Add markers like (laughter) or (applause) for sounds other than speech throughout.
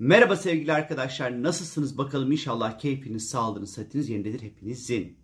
Merhaba sevgili arkadaşlar. Nasılsınız bakalım inşallah keyfiniz, sağlığınız, sıhhatiniz yerindedir hepinizin.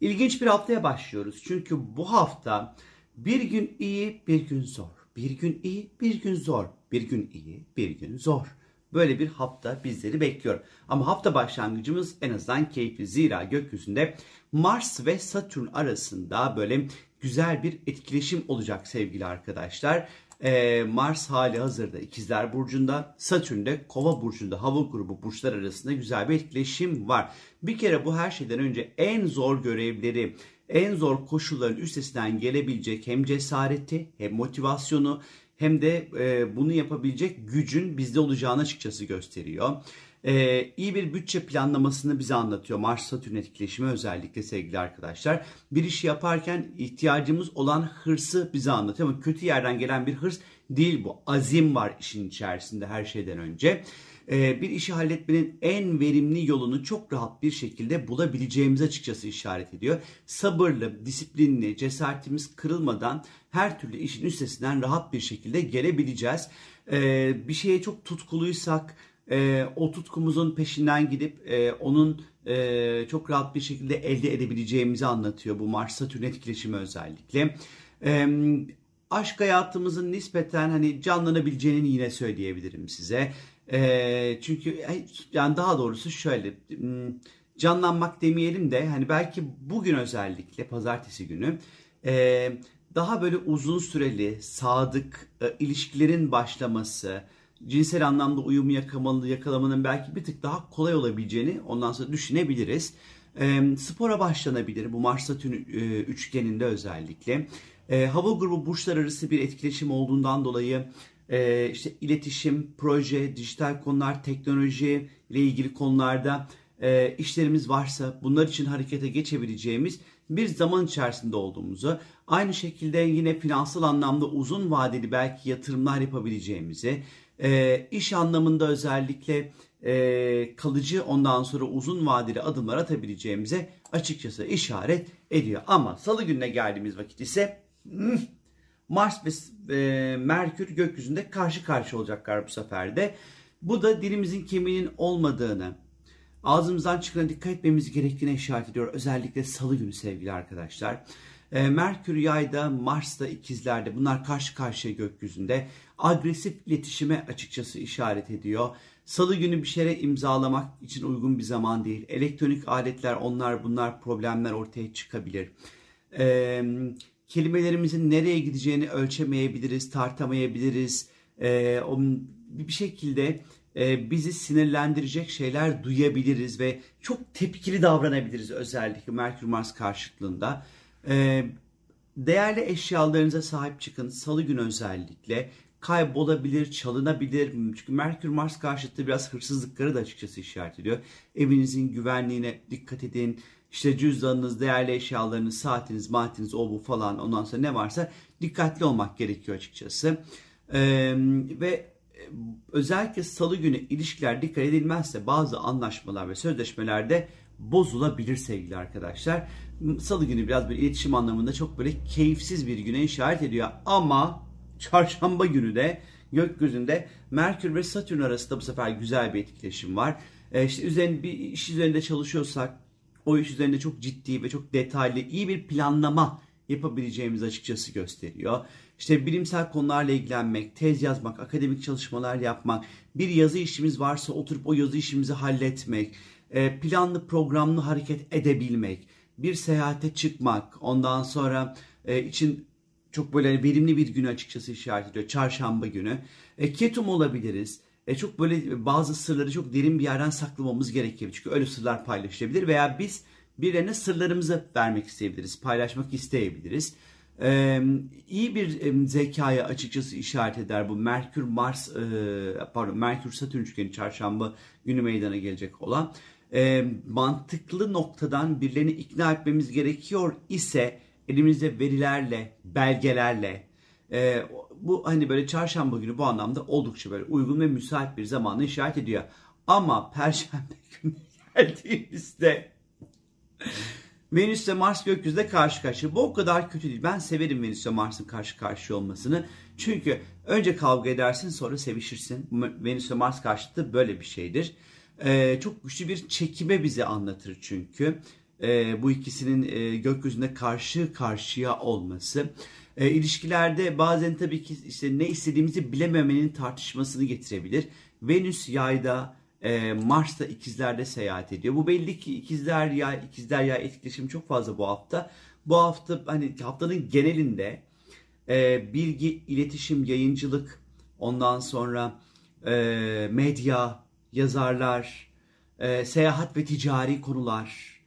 İlginç bir haftaya başlıyoruz. Çünkü bu hafta bir gün iyi, bir gün zor. Bir gün iyi, bir gün zor. Bir gün iyi, bir gün zor. Böyle bir hafta bizleri bekliyor. Ama hafta başlangıcımız en azından keyifli. Zira gökyüzünde Mars ve Satürn arasında böyle güzel bir etkileşim olacak sevgili arkadaşlar. Ee, Mars hali hazırda ikizler burcunda, Satürn de kova burcunda hava grubu burçlar arasında güzel bir etkileşim var. Bir kere bu her şeyden önce en zor görevleri, en zor koşulların üstesinden gelebilecek hem cesareti hem motivasyonu hem de e, bunu yapabilecek gücün bizde olacağını açıkçası gösteriyor. E, iyi bir bütçe planlamasını bize anlatıyor. Mars-Satürn etkileşimi özellikle sevgili arkadaşlar. Bir işi yaparken ihtiyacımız olan hırsı bize anlatıyor ama kötü yerden gelen bir hırs değil bu. Azim var işin içerisinde her şeyden önce. E, bir işi halletmenin en verimli yolunu çok rahat bir şekilde bulabileceğimiz açıkçası işaret ediyor. Sabırlı, disiplinli, cesaretimiz kırılmadan her türlü işin üstesinden rahat bir şekilde gelebileceğiz. E, bir şeye çok tutkuluysak, e, o tutkumuzun peşinden gidip e, onun e, çok rahat bir şekilde elde edebileceğimizi anlatıyor bu Mars Satürn etkileşimi özellikle. E, aşk hayatımızın nispeten hani canlanabileceğini yine söyleyebilirim size. E, çünkü yani daha doğrusu şöyle hmm, canlanmak demeyelim de hani belki bugün özellikle pazartesi günü e, daha böyle uzun süreli sadık e, ilişkilerin başlaması, cinsel anlamda uyumu yakalamanın, yakalamanın belki bir tık daha kolay olabileceğini ondan sonra düşünebiliriz. E, spora başlanabilir bu Mars Satürn e, üçgeninde özellikle. E, hava grubu burçlar arası bir etkileşim olduğundan dolayı e, işte iletişim, proje, dijital konular, teknoloji ile ilgili konularda e, işlerimiz varsa bunlar için harekete geçebileceğimiz bir zaman içerisinde olduğumuzu, aynı şekilde yine finansal anlamda uzun vadeli belki yatırımlar yapabileceğimizi, e, iş anlamında özellikle e, kalıcı ondan sonra uzun vadeli adımlar atabileceğimize açıkçası işaret ediyor. Ama salı gününe geldiğimiz vakit ise hmm, Mars ve e, Merkür gökyüzünde karşı karşı olacaklar bu sefer de. Bu da dilimizin kemiğinin olmadığını, ağzımızdan çıkana dikkat etmemiz gerektiğine işaret ediyor. Özellikle salı günü sevgili arkadaşlar. E, Merkür yayda, Mars da ikizlerde bunlar karşı karşıya gökyüzünde agresif iletişime açıkçası işaret ediyor. Salı günü bir şeye imzalamak için uygun bir zaman değil. Elektronik aletler onlar bunlar problemler ortaya çıkabilir. Ee, kelimelerimizin nereye gideceğini ölçemeyebiliriz, tartamayabiliriz. Ee, bir şekilde e, bizi sinirlendirecek şeyler duyabiliriz ve çok tepkili davranabiliriz özellikle Merkür Mars karşıtlığında. Ee, değerli eşyalarınıza sahip çıkın. Salı günü özellikle kaybolabilir, çalınabilir. Çünkü Merkür Mars karşıtı biraz hırsızlıkları da açıkçası işaret ediyor. Evinizin güvenliğine dikkat edin. İşte cüzdanınız, değerli eşyalarınız, saatiniz, maatiniz, o bu falan ondan sonra ne varsa dikkatli olmak gerekiyor açıkçası. Ee, ve özellikle salı günü ilişkiler dikkat edilmezse bazı anlaşmalar ve sözleşmelerde bozulabilir sevgili arkadaşlar. Salı günü biraz bir iletişim anlamında çok böyle keyifsiz bir güne işaret ediyor ama çarşamba günü de gökyüzünde Merkür ve Satürn arasında bu sefer güzel bir etkileşim var. E işte üzerinde bir iş üzerinde çalışıyorsak o iş üzerinde çok ciddi ve çok detaylı iyi bir planlama yapabileceğimiz açıkçası gösteriyor. İşte bilimsel konularla ilgilenmek, tez yazmak, akademik çalışmalar yapmak, bir yazı işimiz varsa oturup o yazı işimizi halletmek, e, planlı programlı hareket edebilmek, bir seyahate çıkmak, ondan sonra e, için çok böyle verimli bir gün açıkçası işaret ediyor. Çarşamba günü. E, ketum olabiliriz. E, çok böyle bazı sırları çok derin bir yerden saklamamız gerekiyor. Çünkü öyle sırlar paylaşılabilir veya biz birilerine sırlarımızı vermek isteyebiliriz, paylaşmak isteyebiliriz. Ee, iyi bir zekaya açıkçası işaret eder bu Merkür Mars e, pardon Merkür Satürn üçgeni çarşamba günü meydana gelecek olan e, mantıklı noktadan birilerini ikna etmemiz gerekiyor ise elimizde verilerle, belgelerle e, bu hani böyle çarşamba günü bu anlamda oldukça böyle uygun ve müsait bir zamanla işaret ediyor. Ama perşembe (laughs) günü geldiğimizde Venüs ve Mars gökyüzünde karşı karşıya. Bu o kadar kötü değil. Ben severim Venüs ve Mars'ın karşı karşıya olmasını. Çünkü önce kavga edersin sonra sevişirsin. Venüs ve Mars karşıtı böyle bir şeydir. Ee, çok güçlü bir çekime bizi anlatır çünkü. Ee, bu ikisinin e, gökyüzünde karşı karşıya olması. E, ilişkilerde bazen tabii ki işte ne istediğimizi bilememenin tartışmasını getirebilir. Venüs yayda, e, Mars da ikizlerde seyahat ediyor. Bu belli ki ikizler ya ikizler ya etkileşim çok fazla bu hafta. Bu hafta hani haftanın genelinde e, bilgi, iletişim, yayıncılık, ondan sonra e, medya, yazarlar, e, seyahat ve ticari konular,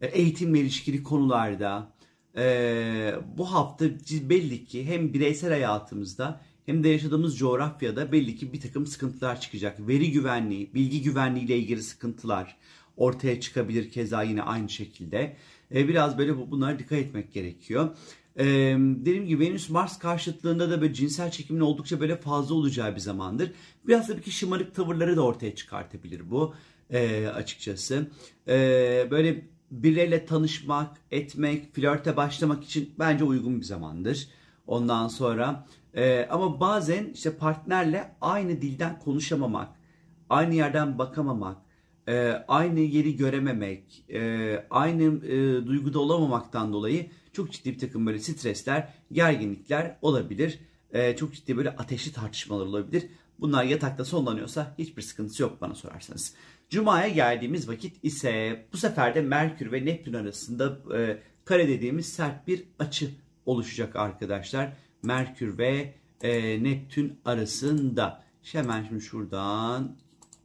e, eğitimle ilişkili konularda e, bu hafta belli ki hem bireysel hayatımızda hem de yaşadığımız coğrafyada belli ki bir takım sıkıntılar çıkacak. Veri güvenliği, bilgi güvenliği ile ilgili sıkıntılar ortaya çıkabilir keza yine aynı şekilde. E, biraz böyle bunlara dikkat etmek gerekiyor. E, dediğim gibi Venüs Mars karşıtlığında da böyle cinsel çekimin oldukça böyle fazla olacağı bir zamandır. Biraz tabii ki şımarık tavırları da ortaya çıkartabilir bu e, açıkçası. E, böyle birileriyle tanışmak, etmek, flörte başlamak için bence uygun bir zamandır. Ondan sonra e, ama bazen işte partnerle aynı dilden konuşamamak, aynı yerden bakamamak, e, aynı yeri görememek, e, aynı e, duyguda olamamaktan dolayı çok ciddi bir takım böyle stresler, gerginlikler olabilir. E, çok ciddi böyle ateşli tartışmalar olabilir. Bunlar yatakta sonlanıyorsa hiçbir sıkıntısı yok bana sorarsanız. Cuma'ya geldiğimiz vakit ise bu sefer de Merkür ve Neptün arasında e, kare dediğimiz sert bir açı oluşacak arkadaşlar. Merkür ve e, Neptün arasında. Hemen şimdi şuradan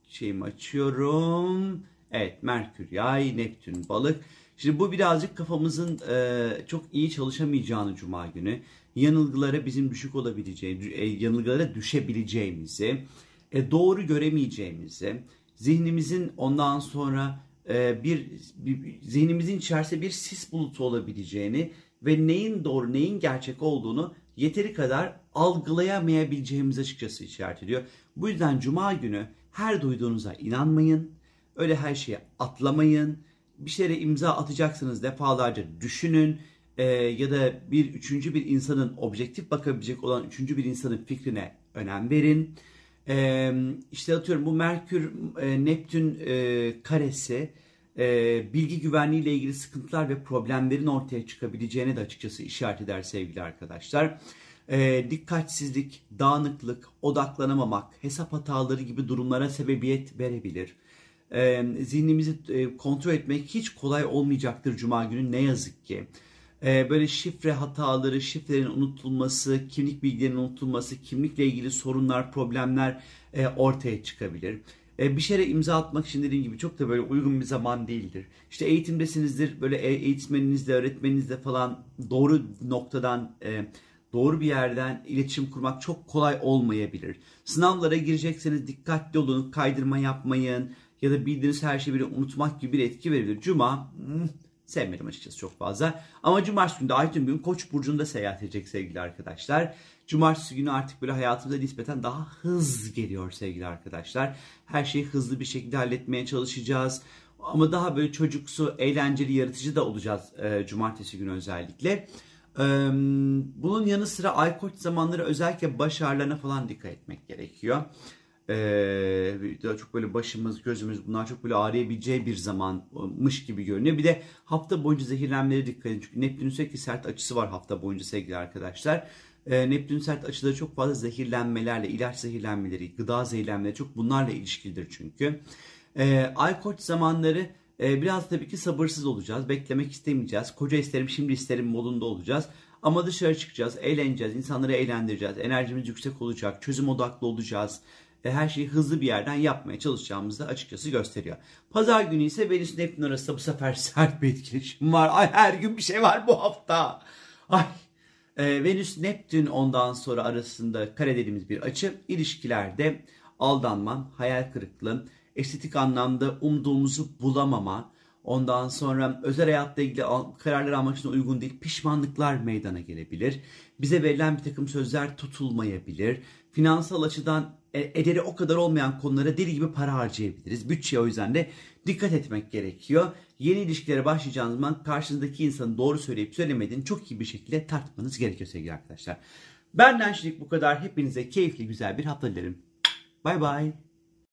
şeyimi açıyorum. Evet Merkür yay, Neptün balık. Şimdi bu birazcık kafamızın e, çok iyi çalışamayacağını Cuma günü. Yanılgılara bizim düşük olabileceğimiz, e, yanılgılara düşebileceğimizi, e, doğru göremeyeceğimizi, zihnimizin ondan sonra e, bir, bir zihnimizin içerisinde bir sis bulutu olabileceğini ve neyin doğru neyin gerçek olduğunu yeteri kadar algılayamayabileceğimiz açıkçası işaret ediyor. Bu yüzden cuma günü her duyduğunuza inanmayın. Öyle her şeye atlamayın. Bir şeylere imza atacaksınız defalarca düşünün. Ee, ya da bir üçüncü bir insanın objektif bakabilecek olan üçüncü bir insanın fikrine önem verin. Ee, işte atıyorum bu Merkür e, Neptün e, karesi e, bilgi güvenliği ile ilgili sıkıntılar ve problemlerin ortaya çıkabileceğine de açıkçası işaret eder sevgili arkadaşlar. E, dikkatsizlik, dağınıklık, odaklanamamak, hesap hataları gibi durumlara sebebiyet verebilir. E, zihnimizi e, kontrol etmek hiç kolay olmayacaktır Cuma günü ne yazık ki. E, böyle şifre hataları, şifrelerin unutulması, kimlik bilgilerinin unutulması, kimlikle ilgili sorunlar, problemler e, ortaya çıkabilir. E, bir şeye imza atmak için dediğim gibi çok da böyle uygun bir zaman değildir. İşte eğitimdesinizdir, böyle e, eğitmeninizle, öğretmeninizle falan doğru noktadan, e, doğru bir yerden iletişim kurmak çok kolay olmayabilir. Sınavlara girecekseniz dikkatli olun, kaydırma yapmayın ya da bildiğiniz her şeyi bir unutmak gibi bir etki verebilir. Cuma, hmm, sevmedim açıkçası çok fazla. Ama cumartesi günü de Aytun gün Koç burcunda seyahat edecek sevgili arkadaşlar. Cumartesi günü artık böyle hayatımıza nispeten daha hız geliyor sevgili arkadaşlar. Her şeyi hızlı bir şekilde halletmeye çalışacağız. Ama daha böyle çocuksu, eğlenceli, yaratıcı da olacağız e, cumartesi günü özellikle. E, bunun yanı sıra ay koç zamanları özellikle baş ağrılarına falan dikkat etmek gerekiyor. Ee, çok böyle başımız, gözümüz bunlar çok böyle ağrıyabileceği bir zamanmış gibi görünüyor. Bir de hafta boyunca zehirlenmelere dikkat edin. Çünkü Neptün'ün sürekli sert açısı var hafta boyunca sevgili arkadaşlar. Ee, Neptün sert açıda çok fazla zehirlenmelerle, ilaç zehirlenmeleri, gıda zehirlenmeleri çok bunlarla ilişkilidir çünkü. Ee, ay koç zamanları e, biraz tabii ki sabırsız olacağız. Beklemek istemeyeceğiz. Koca isterim, şimdi isterim modunda olacağız. Ama dışarı çıkacağız, eğleneceğiz, insanları eğlendireceğiz, enerjimiz yüksek olacak, çözüm odaklı olacağız her şeyi hızlı bir yerden yapmaya çalışacağımızı açıkçası gösteriyor. Pazar günü ise Venüs Neptün arasında bu sefer (laughs) sert bir etkileşim var. Ay her gün bir şey var bu hafta. Ay e, Venüs Neptün ondan sonra arasında kare dediğimiz bir açı ilişkilerde aldanma, hayal kırıklığı, estetik anlamda umduğumuzu bulamama, ondan sonra özel hayatta ilgili kararlar almak için uygun değil pişmanlıklar meydana gelebilir. Bize verilen bir takım sözler tutulmayabilir. Finansal açıdan ederi o kadar olmayan konulara deli gibi para harcayabiliriz. Bütçeye o yüzden de dikkat etmek gerekiyor. Yeni ilişkilere başlayacağınız zaman karşınızdaki insanın doğru söyleyip söylemediğini çok iyi bir şekilde tartmanız gerekiyor sevgili arkadaşlar. Benden şimdilik bu kadar. Hepinize keyifli güzel bir hafta dilerim. Bay bay.